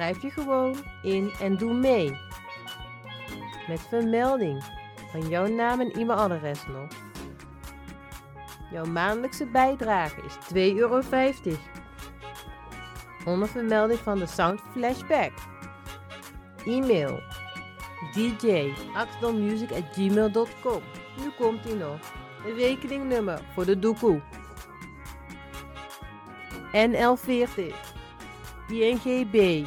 Schrijf je gewoon in en doe mee. Met vermelding van jouw naam en e-mailadres nog. Jouw maandelijkse bijdrage is 2,50 euro. Onder vermelding van de Sound Flashback. E-mail dj.axelmusic.gmail.com Nu komt ie nog. Een rekeningnummer voor de doekoe. NL40 INGB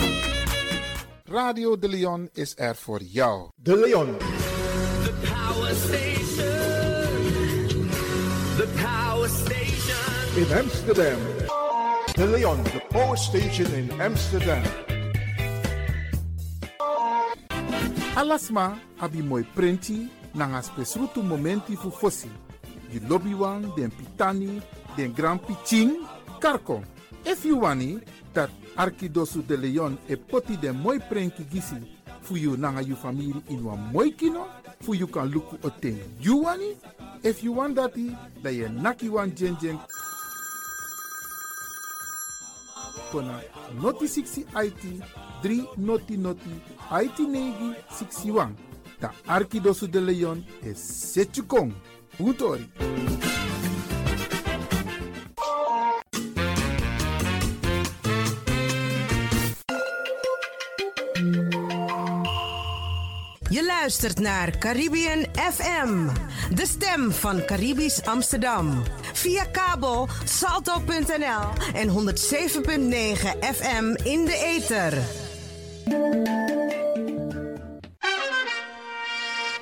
Radio De Leon is er voor jou. De Leon. The power station. The power station. in Amsterdam. De Leon, the power station in Amsterdam. Alasma abi moi prenti nanga spesrutu momenti fu fosi. Di lobby wan, den pitani, den grand piching, karko. If you wani, dat Arkidosu de Leon e poti den moi prenki gisi fu you nanga you family in wan moi kino, fu you kan luku o ten you wani. If you want dati, da ye naki wan jen jen kona noti 60 IT 3 noti noti IT negi 61. Ta Arkidosu de Leon is Setchukong. Utori. Je luistert naar Caribbean FM, de stem van Caribisch Amsterdam. Via kabel salto.nl en 107.9 FM in de ether.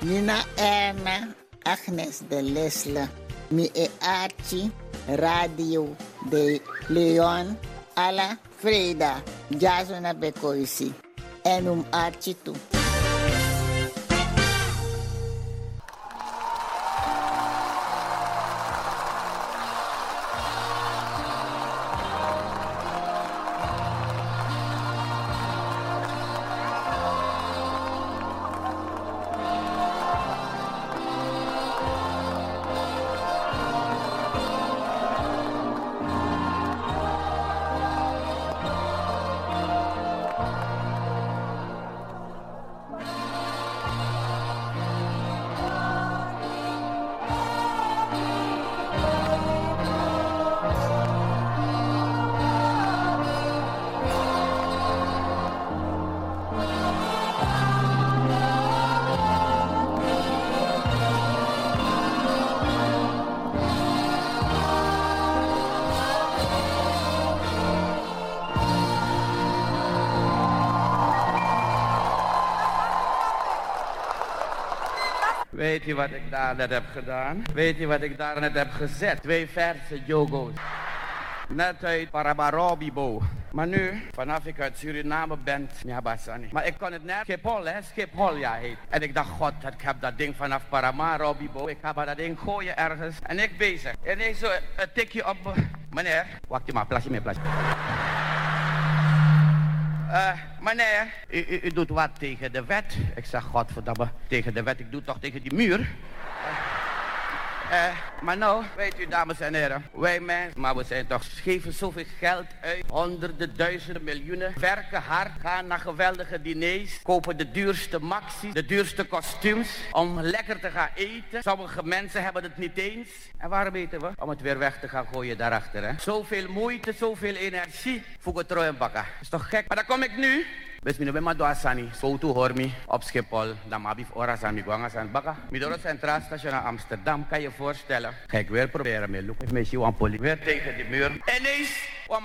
Nina Erna, Agnes de Lesle, mi e Archie, Radio de Leon, Ala Freda, Jazona Bekoisi, en um Weet je wat ik daar net heb gedaan? Weet je wat ik daar net heb gezet? Twee verse jogo's. Net uit Parabarabibo. Maar nu, vanaf ik uit Suriname ben, Nyabasani. Maar ik kon het net, Schiphol hè, Schiphol ja heet. En ik dacht, god, ik heb dat ding vanaf Paramaribo. Ik ga dat ding gooien ergens. En ik bezig. En ineens zo een tikje op, me. meneer. Wacht je maar, plasje meer, plasje. Eh, meneer, u, u, doet wat tegen de wet. Ik zeg, godverdamme, tegen de wet. Ik doe toch tegen die muur. Eh, maar nou, weet u dames en heren, wij mensen, maar we zijn toch, geven zoveel geld uit, honderden, duizenden, miljoenen, werken hard, gaan naar geweldige diners, kopen de duurste maxi, de duurste kostuums, om lekker te gaan eten. Sommige mensen hebben het niet eens. En waarom eten we? Om het weer weg te gaan gooien daarachter, hè. Zoveel moeite, zoveel energie voor het rooien bakken. Is toch gek? Maar dan kom ik nu Bes mi no be ma do asani, so tu hormi op Schiphol, dan ma bif ora san mi gwanga san baka. Mi het Centraal Station naar Amsterdam, kan je voorstellen. Ga ik weer proberen met look. Met je poli. Weer tegen die muur. En ineens, man,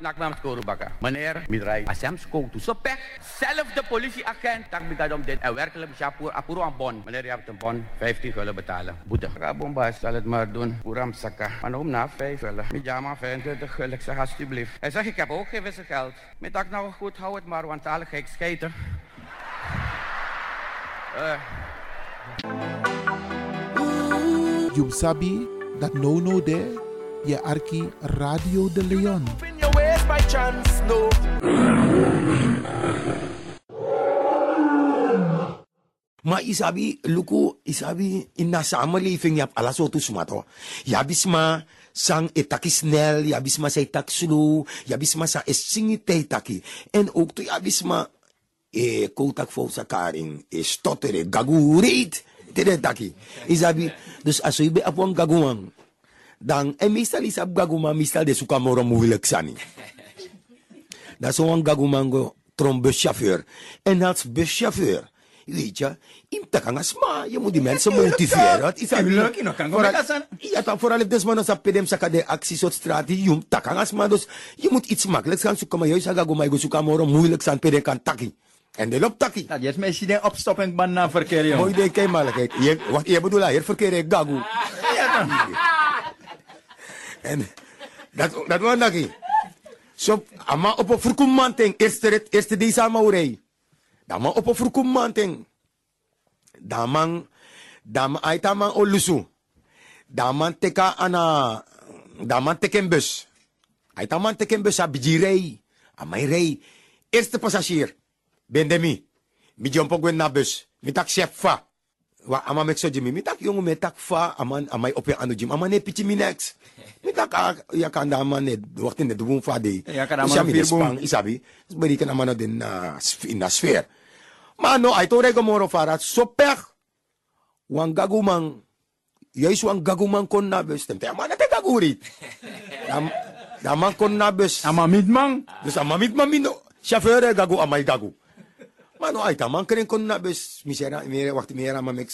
nak me skoru baka. Meneer, mi draai. Asem sko tu so pech. Zelfde politieagent, tak mi gadom dit. En werkelijk bijapur, apuro aan bon. Meneer, je hebt een bon, 15 gulden betalen. Boete. Ga bomba, zal het maar doen. Puram saka. Maar om na 5 gulden. Mi jama 25 gulden. Ik zeg alsjeblieft. Hij zegt, ik heb ook geen wisselgeld. Met tak nou goed, hou het maar, want ga ik scheten. Eh. You sabi dat no no de je arki Radio de Leon. In your ways by chance, no. Maar isabi, luku, isabi, in na samenleving, je hebt alles zo toesmato. Je hebt maar sang etaki snel, je hebt maar say tak slow, je hebt maar sa esingi taki. En ook to je hebt maar, e kotak fo sa karing, e stottere, gagureet, tere taki. Isabi, dus als je bij op een gaguang, dan, en meestal is op gaguman, meestal de suka moro moeilijk sani. Dat is zo'n gagumango, trombuschauffeur. En als buschauffeur, weet je, in takangas ma, je moet die mensen motiveren. Het is Ja, leuk, nog kan. Ja, dan vooral if desman als pedem saka de acties op straat, je takangas ma, dus je moet iets makkelijks gaan zoeken, maar juist aga gumai go zoeken moro moeilijk zijn pedem kan taki. En de loopt taki. Dat is mensen die opstopping ban na verkeer, joh. Maar, kijk. Je, wat je bedoelt, hier verkeer gagu. Ja, dan. En dat, dat was lagi. So, ama op een verkoemanting, eerste rit, eerste deze ama urei. Dama op een verkoemanting. Daman, dama aitaman olusu. Daman teka ana, teken bus. Aitaman teken bus a bijirei. Amai rei. Eerste passagier. Bendemi. Mi jompo gwen na bus. Mi tak. wa ama mek so jimi mitak yongu metak fa aman amai opi anu jim ama ne pichi minex mitak a ya da aman ne wakti ne dubun fa de. Ya Isami ne spang isabi berikan aman den na na sphere mano ay tore gomoro fara soper gaguman gagumang yais wan gagumang kon na bes temte aman te gaguri. Dam, ama kon na bes. Ama midmang bes ama midmang mino. Chauffeur e gagu amai gagu. Mano, aí tá, man, querem quando na vez, misschien, será, me.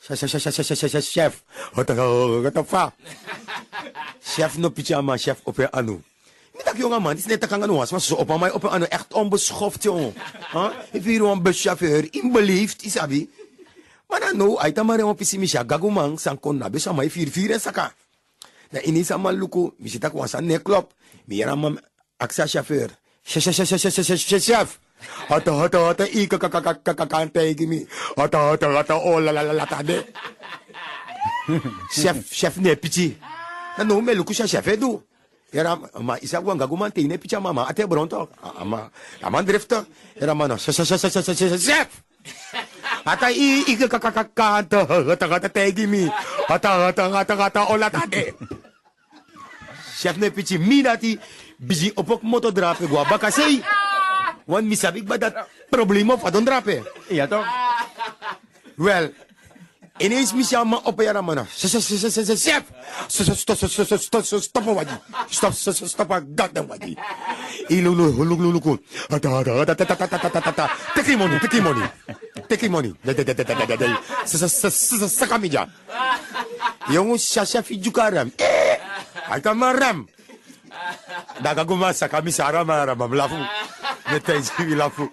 Chef, chef, chef, chef. Fa. Chef no pyjama, chef op je anu. Niet dat jongen man, dit is net kan gaan was, op mij op aan echt onbeschoft jongen. Ik vind een buschauffeur, inbeleefd, isabi. Maar dan nou, uit maar een pissie misja, gagumang, san kon na, besha vier vier en saka. Na in is misje tak was aan neklop. Meer aan mijn axa chauffeur. Chef, chef, chef, chef, chef, chef. Hata, hata, hata, ika kakakakakante gimi. Hata, hata, hata, oh la la la la tade. Chef, chef ne pichi. Na no me luko siya chef edu. Era ma isa ko gaguman te ne picha mama ate bronto. Ama, aman drifter. Era mano, chef, chef, chef, chef, chef. Hata i ika kakakakante, hata, hata, tegi mi. Hata, hata, hata, hata, oh la tade. Chef ne pichi minati biji opok moto drape gua bakasei. Want misabik ba dat problema fa don drape? Iya to. Well, ineens mis jou Sa op sa sa sa stop, sa sa stop, stop, wadi. Stop, stop, stop, dat dan wadi. Ilulu, huluk, huluk, huluk. Ata, ata, ata, ata, ata, ata, ata, ata. Take money, take money. Take money. Sakamija. sa sasha fi jukaram. Eh, akamaram. ndakakomasa kamisa aramarama mlafu netaisi milafu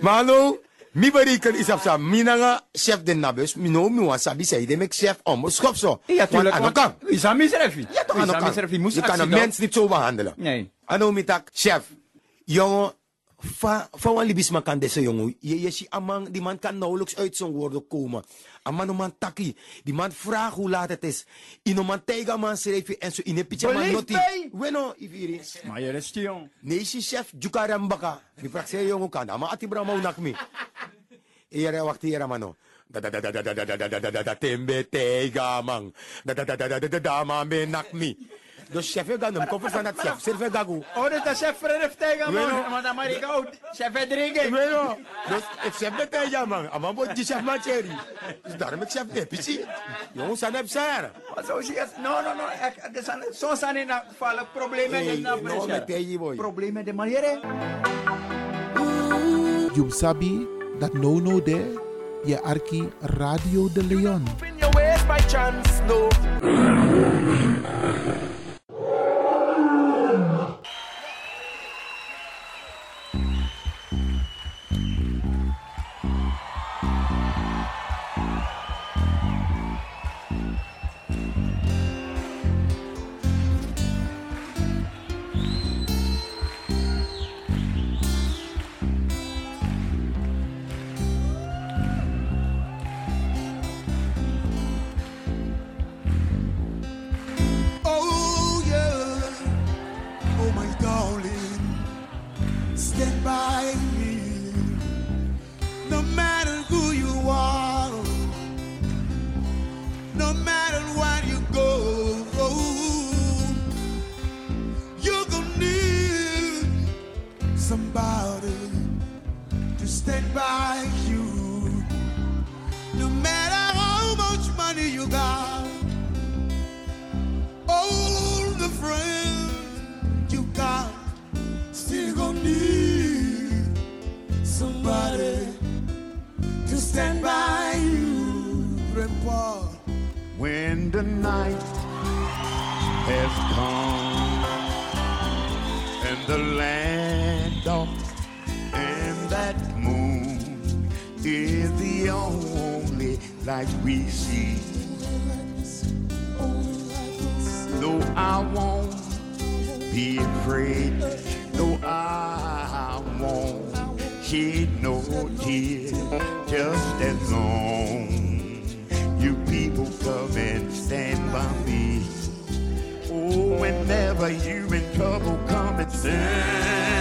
mano mi bari kan isaf sa mi nanga chef de nabes mi no mi wa sabi sa ide mek chef om schop zo ja tuurlijk want kan is aan misref ja toch aan kan je kan een mens niet zo behandelen nee ano mi tak chef? Jongen fa, fa wan libis man kan desa jongen, je, je si amang, die man kan nauwelijks uit zijn woorden komen. Aman no man taki, die man vraagt hoe laat het is. Ino man tega man schreef en zo in een pitje man noti. bij. Bueno, ifiri. Maar je rest jong. Nee, si chef, jukaram baka. Mi prakse jongen kan, ama ati bra maunak mi. Iyara wakti iyara mano. Da da da da da da da da da da da da da tembe tega mang. Da da da da da da da da ma me nak mi. Dus chef je ganum, koffer van dat chef, serve gagu. Oh, dat is chef Fredrik tegen man. Maar Amerika ook. Chef Fredrik. Bueno, dus ik chef de tega mang. Ama bo di chef man cherry. Dus daarom ik chef de pici. Jongens, aan heb zijn. Maar zo zie je het. No, no, no. Ik- zijn- Zo zijn er nou vallen problemen in de no, met tegie boy. Problemen de manier. You sabi dat no no de je arki Radio de Leon. In by chance, no. Light we see. No, I won't be afraid. No, I won't shed no tears. Just as long you people come and stand by me. Oh, whenever you in trouble, come and stand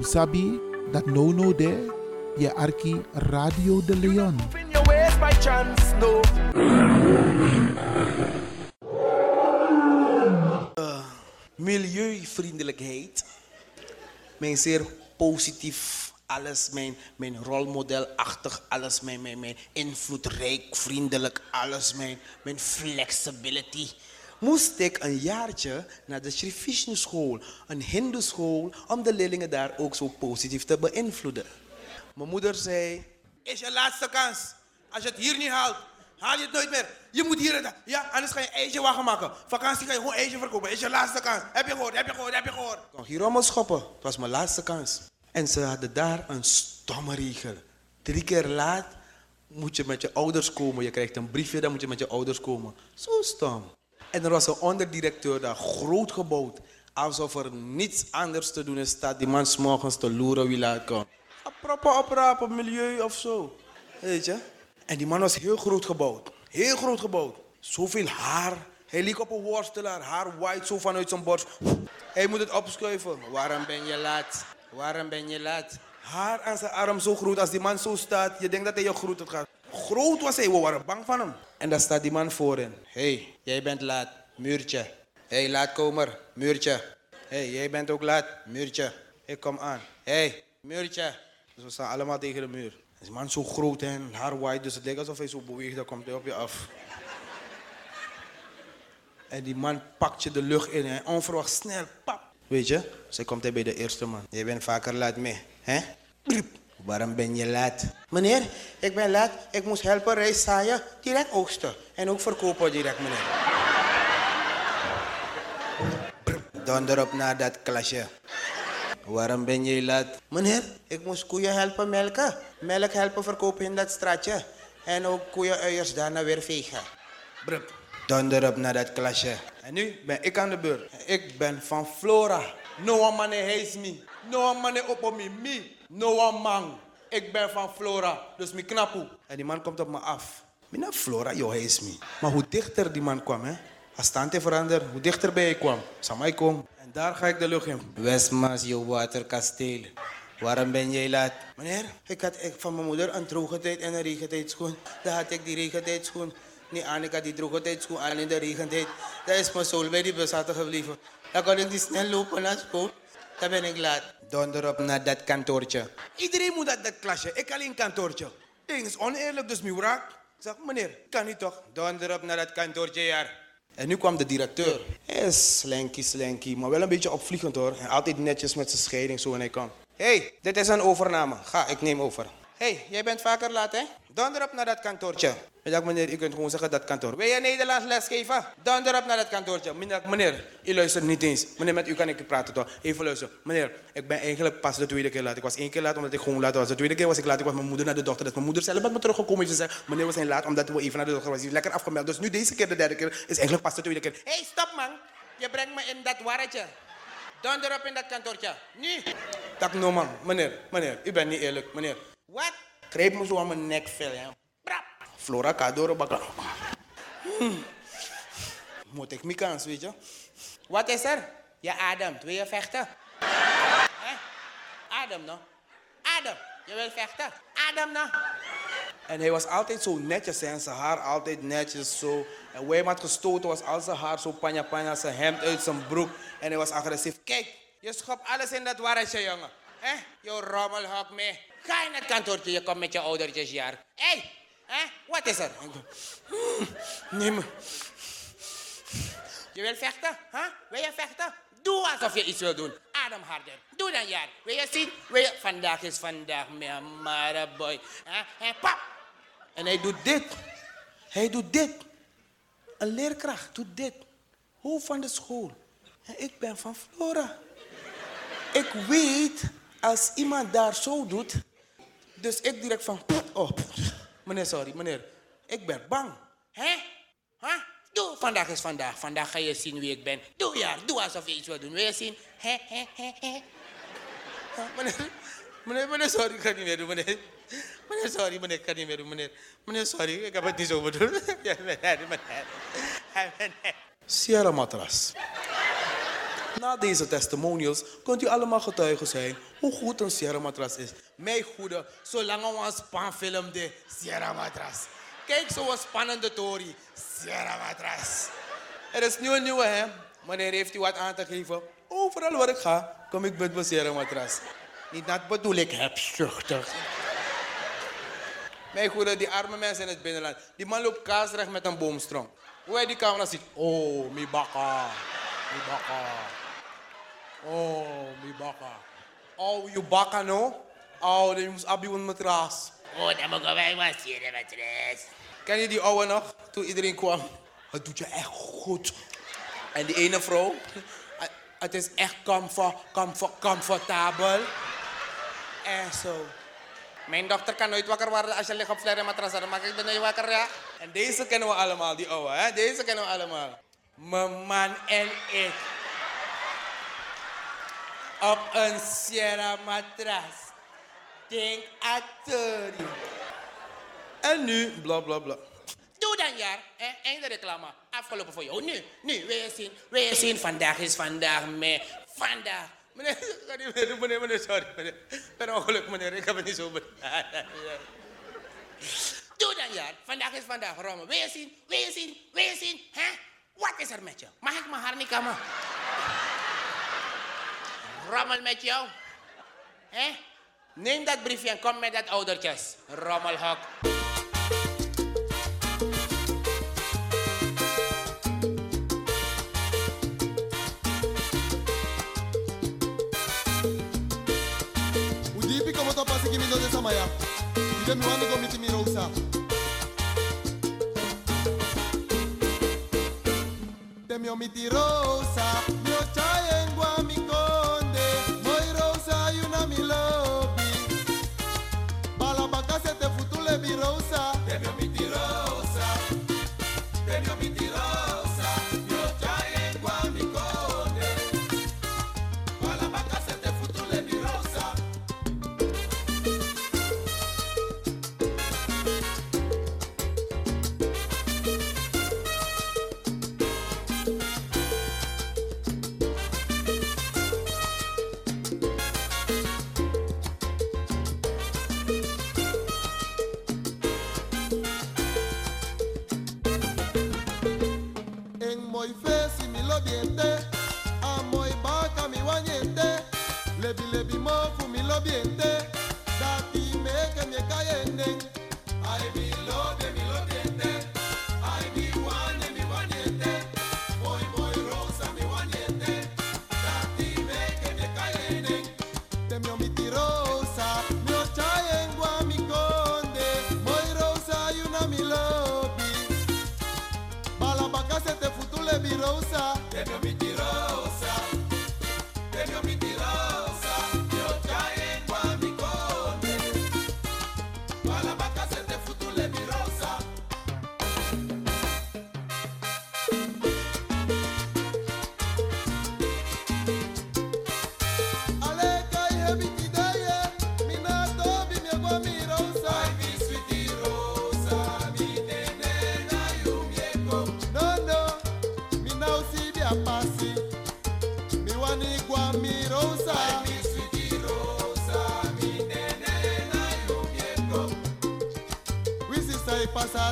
You sabi dat no no de je arki Radio de Leon. No. milieuvriendelijkheid. Mijn zeer positief alles, mijn, mijn rolmodelachtig alles, mijn, mijn, mijn invloedrijk, vriendelijk alles, mijn, mijn flexibility. Moest ik een jaartje naar de Sri school, een hindoe school, om de leerlingen daar ook zo positief te beïnvloeden. Mijn moeder zei, is je laatste kans. Als je het hier niet haalt, haal je het nooit meer. Je moet hier, en- ja, anders ga je ijsje wagen maken. Vakantie ga je gewoon ijsje verkopen. Is je laatste kans. Heb je gehoord, heb je gehoord, heb je gehoord. Ik kon hier rommel schoppen. Het was mijn laatste kans. En ze hadden daar een stomme regel. Drie keer laat moet je met je ouders komen. Je krijgt een briefje, dan moet je met je ouders komen. Zo stom. En er was een onderdirecteur daar, groot gebouwd. Alsof er niets anders te doen is, staat die man 's morgens te loeren wie laat komt. Proppen oprapen, milieu of zo. Weet je? En die man was heel groot gebouwd. Heel groot gebouwd. Zoveel haar. Hij liep op een worstelaar. Haar white zo vanuit zijn borst. Hij moet het opschuiven. Waarom ben je laat? Waarom ben je laat? Haar aan zijn arm zo groot. Als die man zo staat, je denkt dat hij je groet gaat. Groot was hij, we waren bang van hem. En daar staat die man voorin. Hey, jij bent laat. Muurtje. Hey, laatkomer. Muurtje. Hey, jij bent ook laat. Muurtje. Ik kom aan. Hey, muurtje. Dus we staan allemaal tegen de muur. Die man zo groot en haar white, dus het lijkt alsof hij zo beweegt, dan komt hij op je af. En die man pakt je de lucht in en onverwacht snel, pap. Weet je, zij komt hij bij de eerste man. Je bent vaker laat mee, hè? Waarom ben je laat? Meneer, ik ben laat. Ik moest helpen rijst zaaien, direct oogsten. En ook verkopen direct, meneer. Donder op naar dat klasje. Waarom ben je laat? Meneer, ik moest koeien helpen melken. Melk helpen verkopen in dat straatje. En ook koeienuiers daarna weer vegen. Brup. Donder op naar dat klasje. En nu ben ik aan de beurt. Ik ben van Flora. No one man hates me. No one man op me. Me. No one man. Ik ben van Flora. Dus mi knapu. En die man komt op me af. Mina Flora, yo hates me. Maar hoe dichter die man kwam, hè. Als stand veranderd, hoe dichterbij ik kwam. Samai kom. En daar ga ik de lucht in. Westmaas, je waterkasteel. Waarom ben jij laat? Meneer, ik had ik van mijn moeder een droge tijd en een regentijdschoen. Dan had ik die regentijdschoen niet aan. Ik had die droge tijdschoen aan in de regentijd. Daar is mijn zool bij die bus gebleven. Dan kon ik die snel lopen naar school. Dan ben ik laat. Donder op naar dat kantoortje. Iedereen moet naar dat klasje. Ik alleen kantoortje. Ding is oneerlijk, dus mi wraak. Ik zeg, meneer, kan niet toch? Donder op naar dat kantoortje, ja. En nu kwam de directeur. Hij is slanky, slanky, maar wel een beetje opvliegend hoor. En altijd netjes met zijn scheiding zo en hij kwam. Hé, hey, dit is een overname. Ga, ik neem over. Hey, jij bent vaker laat hè? Donder op naar dat kantoortje. Dacht, meneer, u kunt gewoon zeggen dat kantoor. Wil je Nederlands lesgeven? Donder op naar dat kantoortje. Meneer, meneer, u luistert niet eens. Meneer, met u kan ik praten toch? Even luisteren. Meneer, ik ben eigenlijk pas de tweede keer laat. Ik was één keer laat omdat ik gewoon laat was. De tweede keer was ik laat. Ik was mijn moeder naar de dochter. Dus mijn moeder zelf met me teruggekomen. Ze zei, meneer, we zijn laat omdat we even naar de dochter was. Die is lekker afgemeld. Dus nu deze keer, de derde keer, is eigenlijk pas de tweede keer. Hé, hey, stop man. Je brengt me in dat warretje. Donder op in dat kantoortje. Nu. Tak no man. Meneer, meneer, u bent niet eerlijk. Meneer. Wat? Greep me zo aan mijn nekvel. Hè. Brap. Flora Cadoro bakla. Hmm. Moet ik mijn kans, weet je? Wat is er? Je ademt. Wil je vechten? Hè? Adem nou. Adem. Je wil vechten? Adem nou. En hij was altijd zo netjes hè, en zijn haar altijd netjes zo. En waar hij had gestoten was al zijn haar zo panja panja, zijn hemd uit zijn broek. En hij was agressief. Kijk, je schopt alles in dat warretje, jongen. Hé, je rommelhok mee. Ga in het kantoortje, je komt met je oudertjes jaar. Hé, hè? wat is er? Nee, maar... Je wil vechten? Huh? Wil je vechten? Doe alsof je iets wil doen. Adem harder. Doe dan, jaar. Wil je zien? Wil. Vandaag is vandaag, mijn mare boy. Huh? En pap. En hij doet dit. Hij doet dit. Een leerkracht doet dit. Hoofd van de school. Ik ben van Flora. Ik weet, als iemand daar zo doet... Dus ik direct van... Oh, meneer, sorry, meneer. Ik ben bang. Hè? Huh? Doe, vandaag is vandaag. Vandaag ga je zien wie ik ben. Doe ja, doe alsof je iets wil doen. Wil je zien? Hè, hè, hè, hè. Meneer, meneer, meneer, sorry, ik ga niet meer doen, meneer. Meneer, sorry, meneer, ik ga niet meer doen, meneer. Meneer, sorry, ik heb het niet zo bedoeld. Ja, meneer, meneer. Meneer. Sierra matras. Na deze testimonials kunt u allemaal getuigen zijn hoe goed een Sierra matras is. Mijn goede, zolang we een spanfilm de Sierra matras. Kijk zo'n spannende Tory, Sierra matras. Er is nu een nieuwe hè. Wanneer heeft u wat aan te geven? Overal waar ik ga, kom ik met mijn Sierra matras. Niet dat bedoel ik hebzuchtig. Mijn goede, die arme mensen in het binnenland. Die man loopt kaasrecht met een boomstrom. Hoe hij die camera ziet. Oh, mi baka. Mi. Oh, mi baka. Oh, you baka no? Oh, dan moest abi een matras. Oh, dan mogen wij maar zien, matras. Ken je die oude nog? Toen iedereen kwam. Het doet je echt goed. En die ene vrouw. Het is echt comfort, comfort, comfortabel. En zo. Mijn dochter kan nooit wakker worden als je ligt op flair matras. Dan maak ik ben nooit wakker, ja. En deze kennen we allemaal, die oude, hè? Deze kennen we allemaal. Mijn man en ik. Op een Sierra matras. Denk acteur. En nu, bla bla bla. Doe dan ja, hè? einde reclame. Afgelopen voor jou. Nu, nu, wil je zien, wil je zien, vandaag is vandaag mee. Vandaag. Meneer, meneer, meneer, meneer, sorry. Meneer. Per ongeluk, meneer, ik heb het niet zo. Doe dan ja, vandaag is vandaag, Rommel. Wil je zien, wil je zien, wil je zien, hè? Wat is er met je? Mag ik mijn haar niet kammen? Rommel met jou. Hè? Neem dat briefje en kom met dat oudertjes. Rommelhok. Udipi como to pasi kimi do de samaya. Ide mi wani komiti mi rosa. Temi omiti rosa. Mi ochaye ngwa mi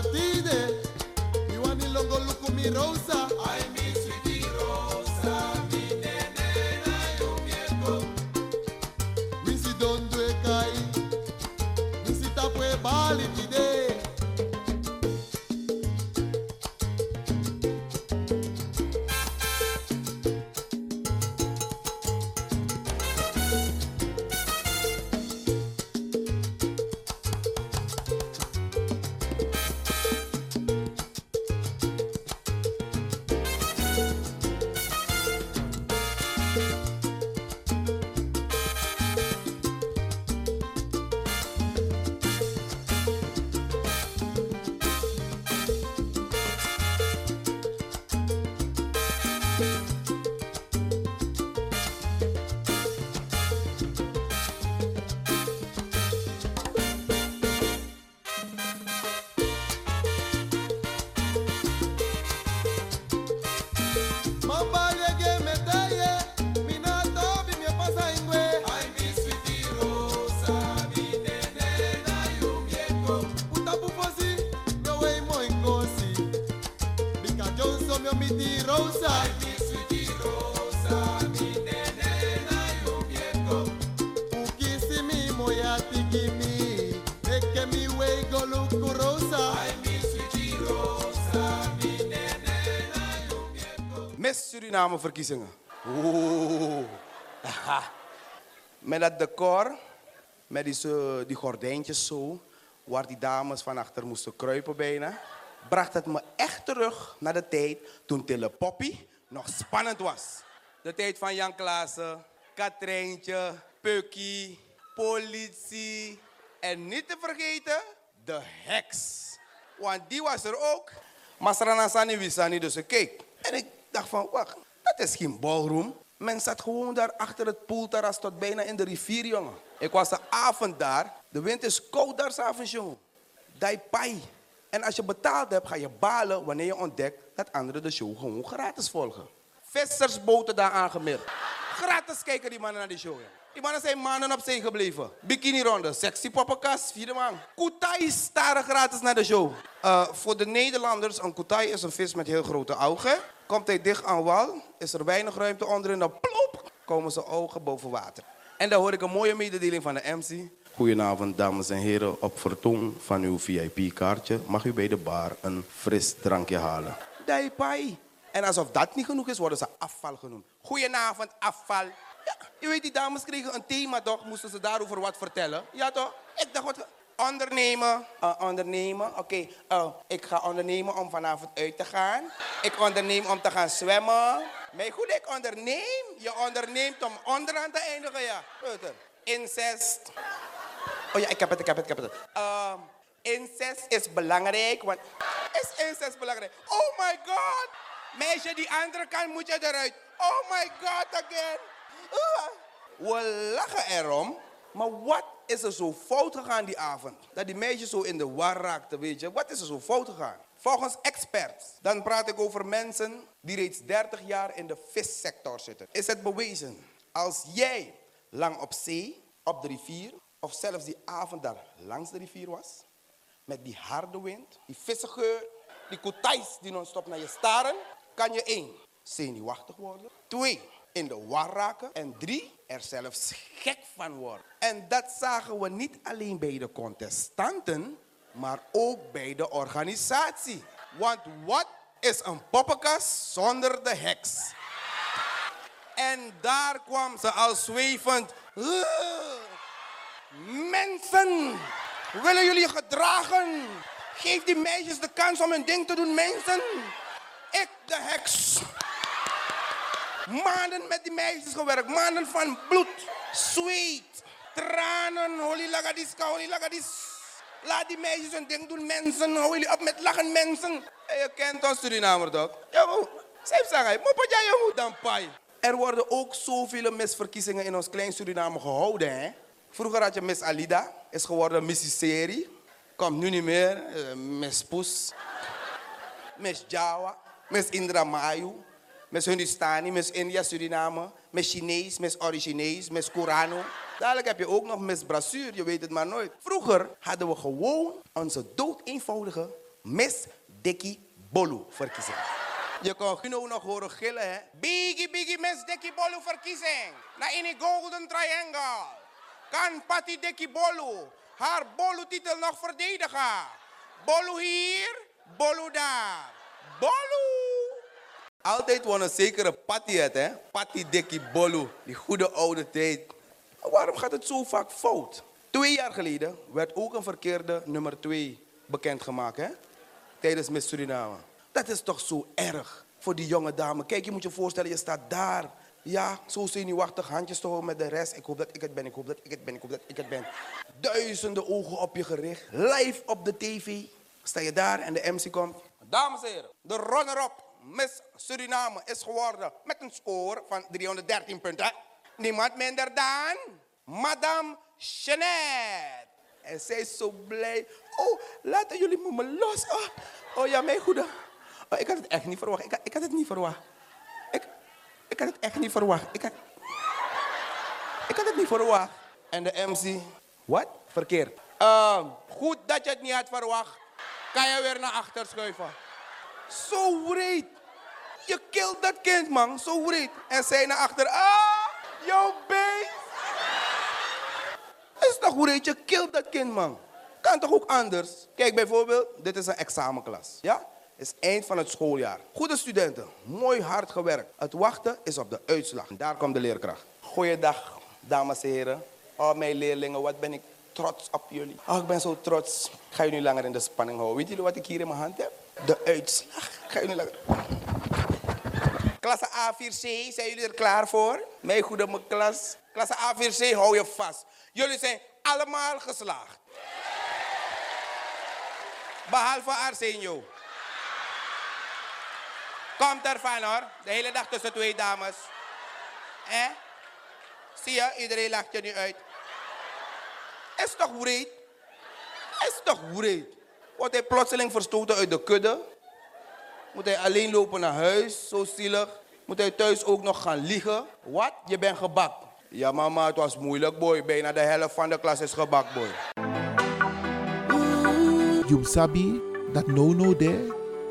ti. Sweetie Rosa. Sweetie Rosa, mi nene na yubieko. Ukisi mi moya tiki mi, eke mi wey go look Rosa. Ay, mi sweetie Rosa, mi na yubieko. Miss Suriname verkiezingen. Oeh. Met dat decor, met die, die gordijntjes zo, waar die dames van achter moesten kruipen bijna, bracht het me terug naar de tijd toen Tille Poppy nog spannend was. De tijd van Jan Klaassen, Katrijntje, Pukkie, politie en niet te vergeten de heks. Want die was er ook. Masrana Sani Wisani, dus ik keek. En ik dacht van, wacht, dat is geen ballroom. Men zat gewoon daar achter het poolterras tot bijna in de rivier, jongen. Ik was de avond daar. De wind is koud daar s'avonds, jongen. Dai pai. En als je betaald hebt, ga je balen wanneer je ontdekt dat anderen de show gewoon gratis volgen. Vissersboten daar aangemerkt. Gratis kijken die mannen naar die show. jongen. Die mannen zijn maanden op zee gebleven. Bikini ronde, sexy poppenkast, vierde man. Kutai staren gratis naar de show. Eh, voor de Nederlanders, een kutai is een vis met heel grote ogen. Komt hij dicht aan wal, is er weinig ruimte onderin, dan plop, komen zijn ogen boven water. En dan hoor ik een mooie mededeling van de MC. Goedenavond, dames en heren. Op vertoon van uw VIP-kaartje mag u bij de bar een fris drankje halen. Dai pai. En alsof dat niet genoeg is, worden ze afval genoemd. Goedenavond, afval. Ja, je weet, die dames kregen een thema toch? Moesten ze daarover wat vertellen? Ja toch? Ik dacht, wat... Ondernemen. Eh, ondernemen. Oké, eh, ik ga ondernemen om vanavond uit te gaan. Ik onderneem om te gaan zwemmen. Maar goed, ik onderneem. Je onderneemt om onderaan te eindigen, ja. Peuter. Incest. Oh ja, ik heb het, ik heb het, ik heb het. Ehm, incest is belangrijk, want... Is incest belangrijk? Oh my god! Meisje, die andere kant moet je eruit. Oh my god, again. Ah. We lachen erom, maar wat is er zo fout gegaan die avond? Dat die meisjes zo in de war raakten, weet je. Wat is er zo fout gegaan? Volgens experts, dan praat ik over mensen die reeds 30 jaar in de vissector zitten. Is het bewezen, als jij lang op zee, op de rivier, of zelfs die avond daar langs de rivier was, met die harde wind, die vissengeur, die koetais die non-stop naar je staren, kan je één, zenuwachtig worden. Twee, in de war raken. En drie, er zelfs gek van worden. En dat zagen we niet alleen bij de contestanten, maar ook bij de organisatie. Want wat is een poppenkast zonder de heks? En daar kwam ze al zwevend. "Ugh, Mensen, willen jullie gedragen? Geef die meisjes de kans om hun ding te doen, mensen. Ik, de heks. Maanden met die meisjes gewerkt, maanden van bloed, zweet, tranen. Holy lagadiska, holy lagadis. Laat die meisjes hun ding doen, mensen. Hou jullie op met lachen, mensen. En je kent ons Surinamer toch? Ja, zij zeggen, wat jij moet dan pai. Er worden ook zoveel misverkiezingen in ons klein Suriname gehouden, hè? Vroeger had je Miss Alida, is geworden Missy Seri. Komt nu niet meer. eh, Miss Poes. Miss Jawa. Miss Indra Mayu. Miss Hindustani, Miss India, Suriname. Miss Chinees, Miss Originees, Miss Kurano. Dadelijk heb je ook nog Miss Brassuur, je weet het maar nooit. Vroeger hadden we gewoon onze dood eenvoudige Miss Dikkie Bolu verkiezing. Je kon Gino nog horen gillen, hè? Biggie, biggie, Miss Dikkie Bolu verkiezing. Na in die Golden Triangle. Kan Patty Dikkie Bolu haar Bolu-titel nog verdedigen? Bolu hier, Bolu daar. Bolu! Altijd won een zekere Patty het, hè? Patty Dikkie Bolu, die goede oude tijd. Waarom gaat het zo vaak fout? Twee jaar geleden werd ook een verkeerde nummer 2 bekendgemaakt, hè? Tijdens Miss Suriname. Dat is toch zo erg voor die jonge dame. Kijk, je moet je voorstellen, je staat daar. Ja, zo zenuwachtig, handjes te houden met de rest. Ik hoop dat ik het ben, ik hoop dat ik het ben, ik hoop dat ik het ben. Duizenden ogen op je gericht. Live op de tv. Sta je daar en de MC komt. Dames en heren, de runner-up Miss Suriname is geworden met een score van 313 punten. Niemand minder dan Madame Jeanette. En zij is zo blij. Oh, laten jullie me los. Oh, oh ja, mijn goede. Oh, ik had het echt niet verwacht. Ik ik had het niet verwacht. Ik, had het echt niet verwacht. Ik had, ik had het niet verwacht. En de MC, wat? Verkeerd. Ehm, goed dat je het niet had verwacht. Kan je weer naar achter schuiven. Zo breed. je kilt dat kind, man. Zo wreed. En zij naar achter. Ah, jouw beest. Is toch wreed? Je kilt dat kind, man. Kan toch ook anders? Kijk, bijvoorbeeld, dit is een examenklas. Ja? Is eind van het schooljaar. Goede studenten, mooi hard gewerkt. Het wachten is op de uitslag. Daar komt de leerkracht. Goeiedag, dames en heren. Oh, mijn leerlingen, wat ben ik trots op jullie. Oh, ik ben zo trots. Ik ga jullie langer in de spanning houden. Weet jullie wat ik hier in mijn hand heb? De uitslag. Ik ga jullie langer... Klasse A4C, zijn jullie er klaar voor? Mijn goede mijn klas. Klasse A4C, hou je vast. Jullie zijn allemaal geslaagd. Behalve Arsenio. Komt ervan hoor. De hele dag tussen twee dames. Eh? Zie je, iedereen lacht je nu uit. Is toch wreed? Is toch wreed? Wordt hij plotseling verstoten uit de kudde? Moet hij alleen lopen naar huis? Zo zielig. Moet hij thuis ook nog gaan liegen? Wat? Je bent gebakt. Ja mama, het was moeilijk boy. Bijna de helft van de klas is gebakt boy. You dat no no de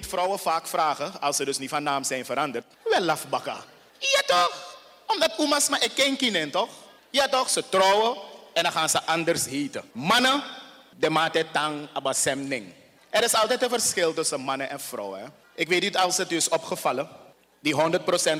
Vrouwen vaak vragen, als ze dus niet van naam zijn veranderd, wel lafbakka. Ja toch? Omdat oema's maar een kindje toch? Ja toch, ze trouwen en dan gaan ze anders heten. Mannen, de mate tang abasemning. Er is altijd een verschil tussen mannen en vrouwen. Ik weet niet als het u is opgevallen. Die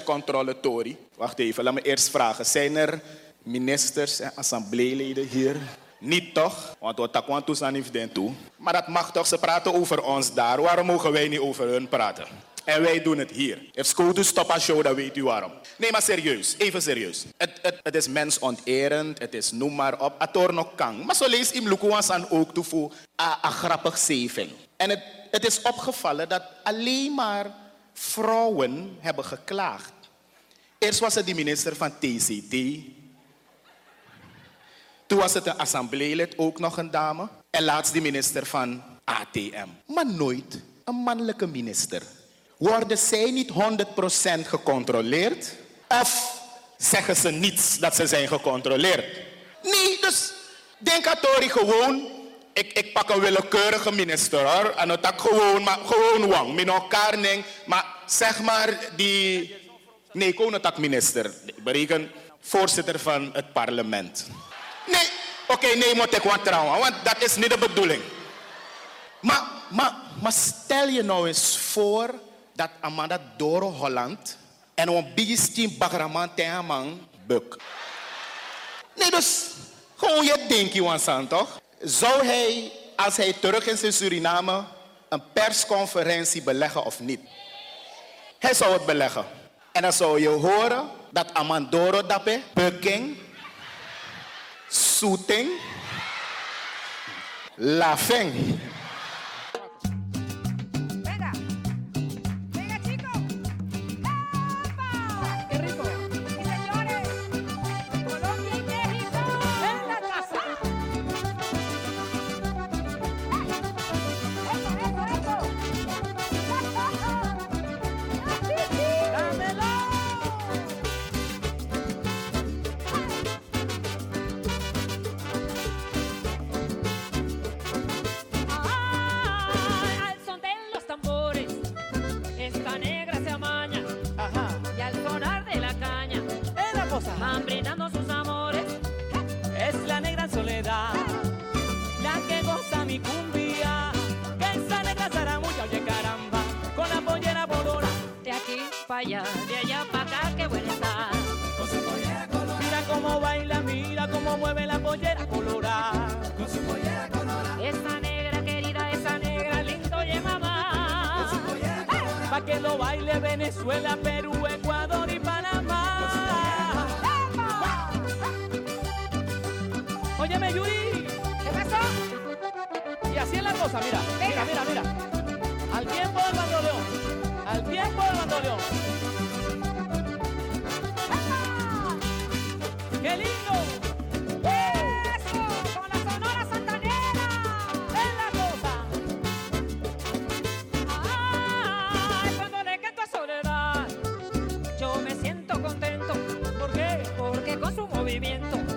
100% controle Tory. Wacht even, laat me eerst vragen. Zijn er ministers en assembleeleden hier? Niet toch? Want we takwan niet den toe. Maar dat mag toch, ze praten over ons daar. Waarom mogen wij niet over hun praten? En wij doen het hier. If school to stop a show, dan weet u waarom. Nee, maar serieus. Even serieus. Het, het, het is mensonterend. Het is noem maar op. Ator nog kan. Maar zo lees im lukuans aan ook toe voor een grappig zeving. En het, het is opgevallen dat alleen maar vrouwen hebben geklaagd. Eerst was het de minister van TCT. Toen was het een assembleelid, ook nog een dame. En laatst de minister van ATM. Maar nooit een mannelijke minister. Worden zij niet 100% gecontroleerd? Of zeggen ze niets dat ze zijn gecontroleerd? Nee, dus denk aan Tori gewoon. Ik, ik pak een willekeurige minister hoor. En dat gewoon, maar gewoon wang. Min elkaar neem. Maar zeg maar die. Nee, tak minister. Bereken voorzitter van het parlement. Nee, oké, nee, moet ik wat trouwen. Want dat is niet de bedoeling. Maar, maar, stel je nou eens voor dat Amanda Doro Holland en een biggest bagraman tegen buk. Nee, dus gewoon je denkt, Wansan, toch? Zou hij, als hij terug is in Suriname, een persconferentie beleggen of niet? Hij zou het beleggen. En dan zou je horen dat Amandoro Dape, Bukking, soutient la fin movimiento,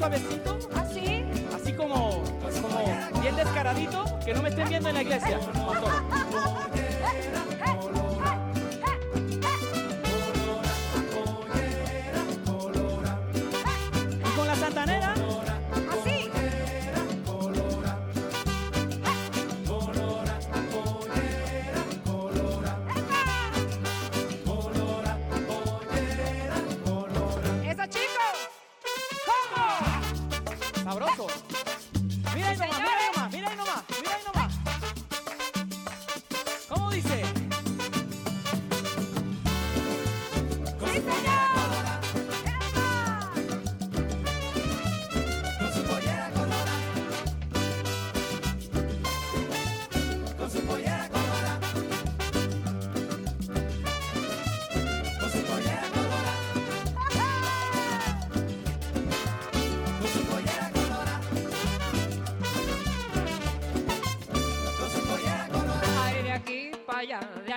suavecito. ¿Así? Así como, como bien descaradito, que no me estén viendo en la iglesia.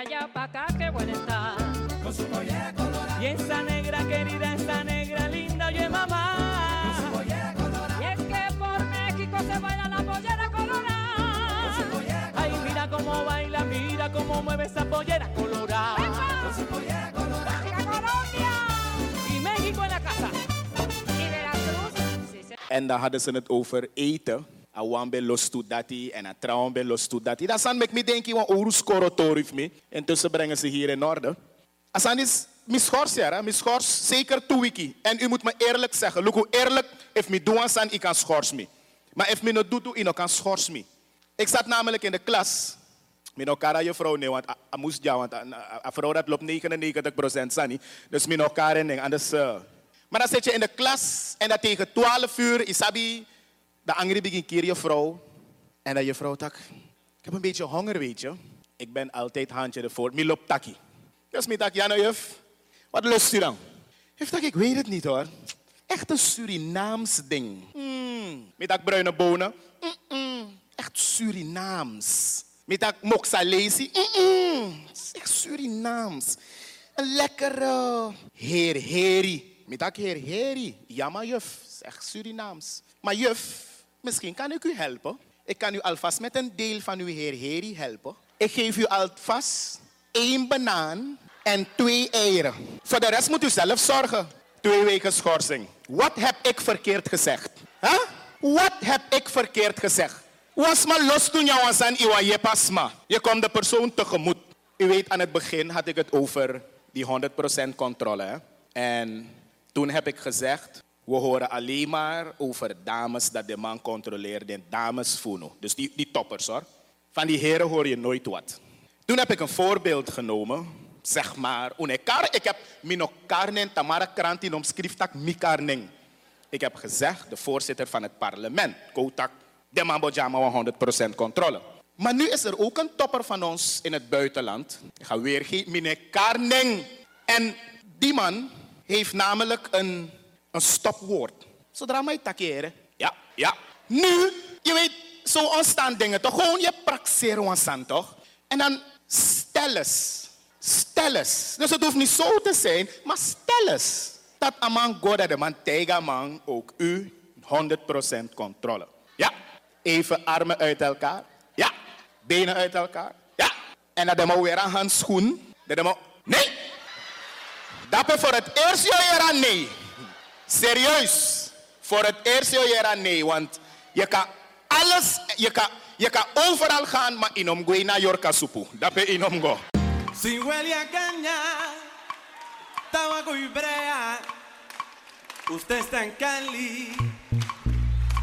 venga pa' acá, qué buena está. Con su pollera colorada. Y esa negra querida, esa negra linda, oye mamá. Con su pollera colorada. Y es que por México se baila la pollera colorada. Con su pollera Ay, mira cómo baila, mira cómo mueve esa pollera colorada. Con su pollera colorada. Colombia! Y México en la casa. Y Veracruz. Sí, sí. En dan hadden ze het over eten. Awan ben los to dati en a trouwen ben los to dati. Dat zijn me denken, want oru skoro torif me. Intussen brengen ze hier in orde. Asan is mischors, ja, mischors zeker twee wiki. En u moet me eerlijk zeggen, look hoe eerlijk, if me doen san, ik kan schors me. Maar if me no doet, ik kan schors me. Ik zat namelijk in de klas. Mijn elkaar je vrouw want ik moest ja, want een vrouw dat loopt 99 procent sani. Dus mijn elkaar en anders. Uh. Maar dan zit je in de klas en dat tegen 12 uur, isabi, de angry begin keer je vrouw. En dan je vrouw tak, ik heb een beetje honger, weet je. Ik ben altijd handje ervoor, mi loopt taki. Dus mi tak, nou juf, wat lust u dan? Juf tak, ik weet het niet hoor. Echt een Surinaams ding. Mm. Mi tak bruine bonen. Mm. Echt Surinaams. Dat moxalesi. Mm Echt Surinaams. Een lekkere heer heri. Dat heer heri. Ja, maar juf. Echt Surinaams. Maar juf, misschien kan ik u helpen. Ik kan u alvast met een deel van uw heer heri helpen. Ik geef u alvast één banaan en twee eieren. Voor de rest moet u zelf zorgen. Twee weken schorsing. Wat heb ik verkeerd gezegd? Huh? Wat heb ik verkeerd gezegd? Was maar los toen jou was aan iwa je pasma. Je komt de persoon tegemoet. U weet, aan het begin had ik het over die 100% controle. Hè? En toen heb ik gezegd, we horen alleen maar over dames dat de man controleert en dames funo. Dus die, die toppers hoor. Van die heren hoor je nooit wat. Toen heb ik een voorbeeld genomen. Zeg maar, unekar, ik heb minokarnen tamara krantin omschriftak mikarning. Ik heb gezegd, de voorzitter van het parlement, Kotak, de man Bojama 100% controle. Maar nu is er ook een topper van ons in het buitenland. Ik ga weergeven, meneer Karning. En die man heeft namelijk een, een stopwoord. Zodra mij takeren. Ja, ja. Nu, je weet, zo ontstaan dingen toch? Gewoon je praxeren ontstaan toch? En dan stel eens. Stel eens. Dus het hoeft niet zo te zijn, maar stel eens. Dat een man God de man tegen man ook u 100% controle. Ja. Even armen uit elkaar. Ja. Benen uit elkaar. Ja. En dan moet weer een handschoen. Dan moet... Nee. Dat voor het eerst je nee. Serieus. Voor het eerst je nee. Want je kan alles, je kan, je kan overal gaan, maar in omgoe naar Yorka supu. Dat is in omgo. Si huele a caña, tabaco y brea, usted está en Cali.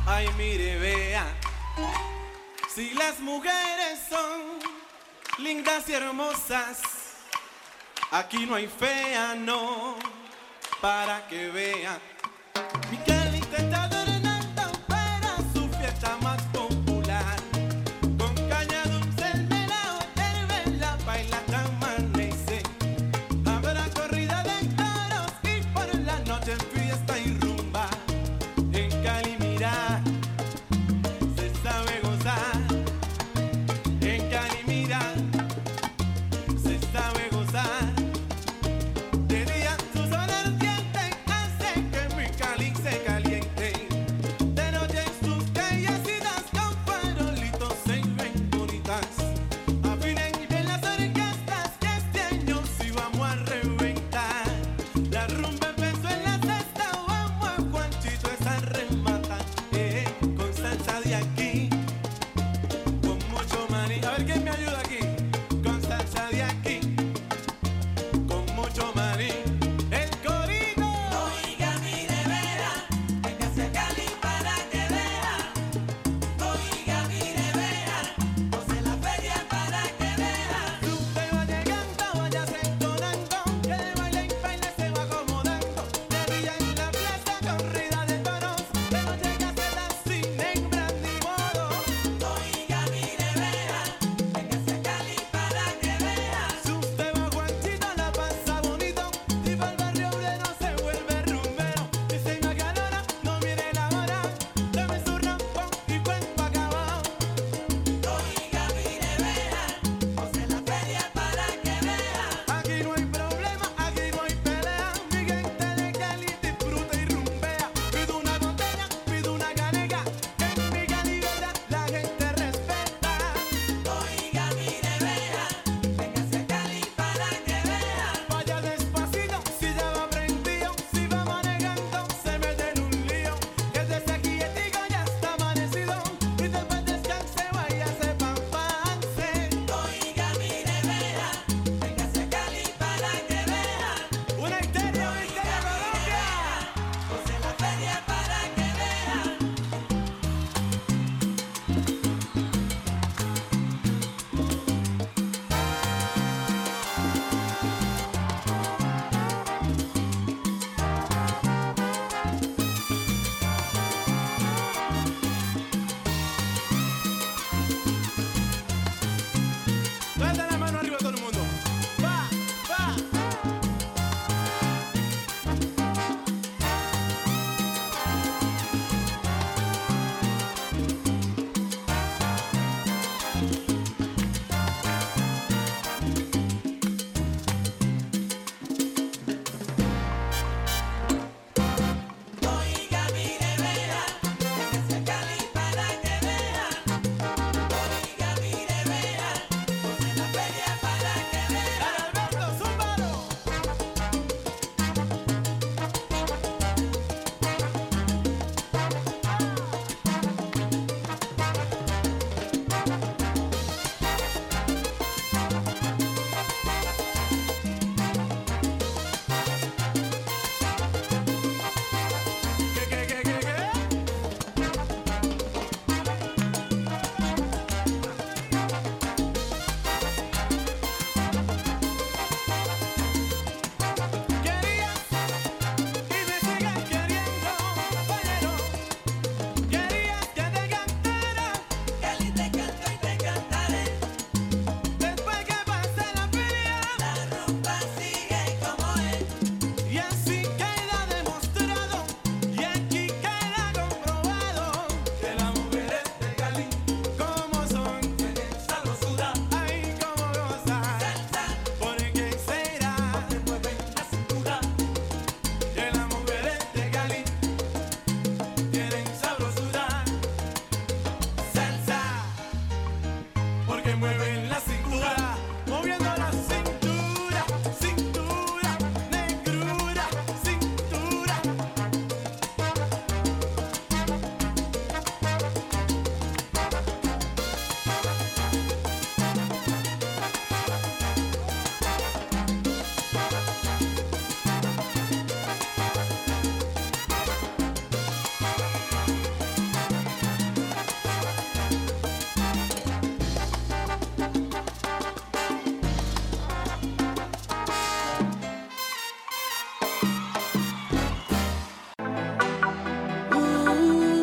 Ay, mire, vea. Si las mujeres son lindas y hermosas, aquí no hay fea, no, para que vea. Mi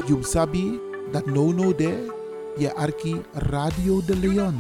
Jum Sabi, dat no no de, je arki Radio de Leon.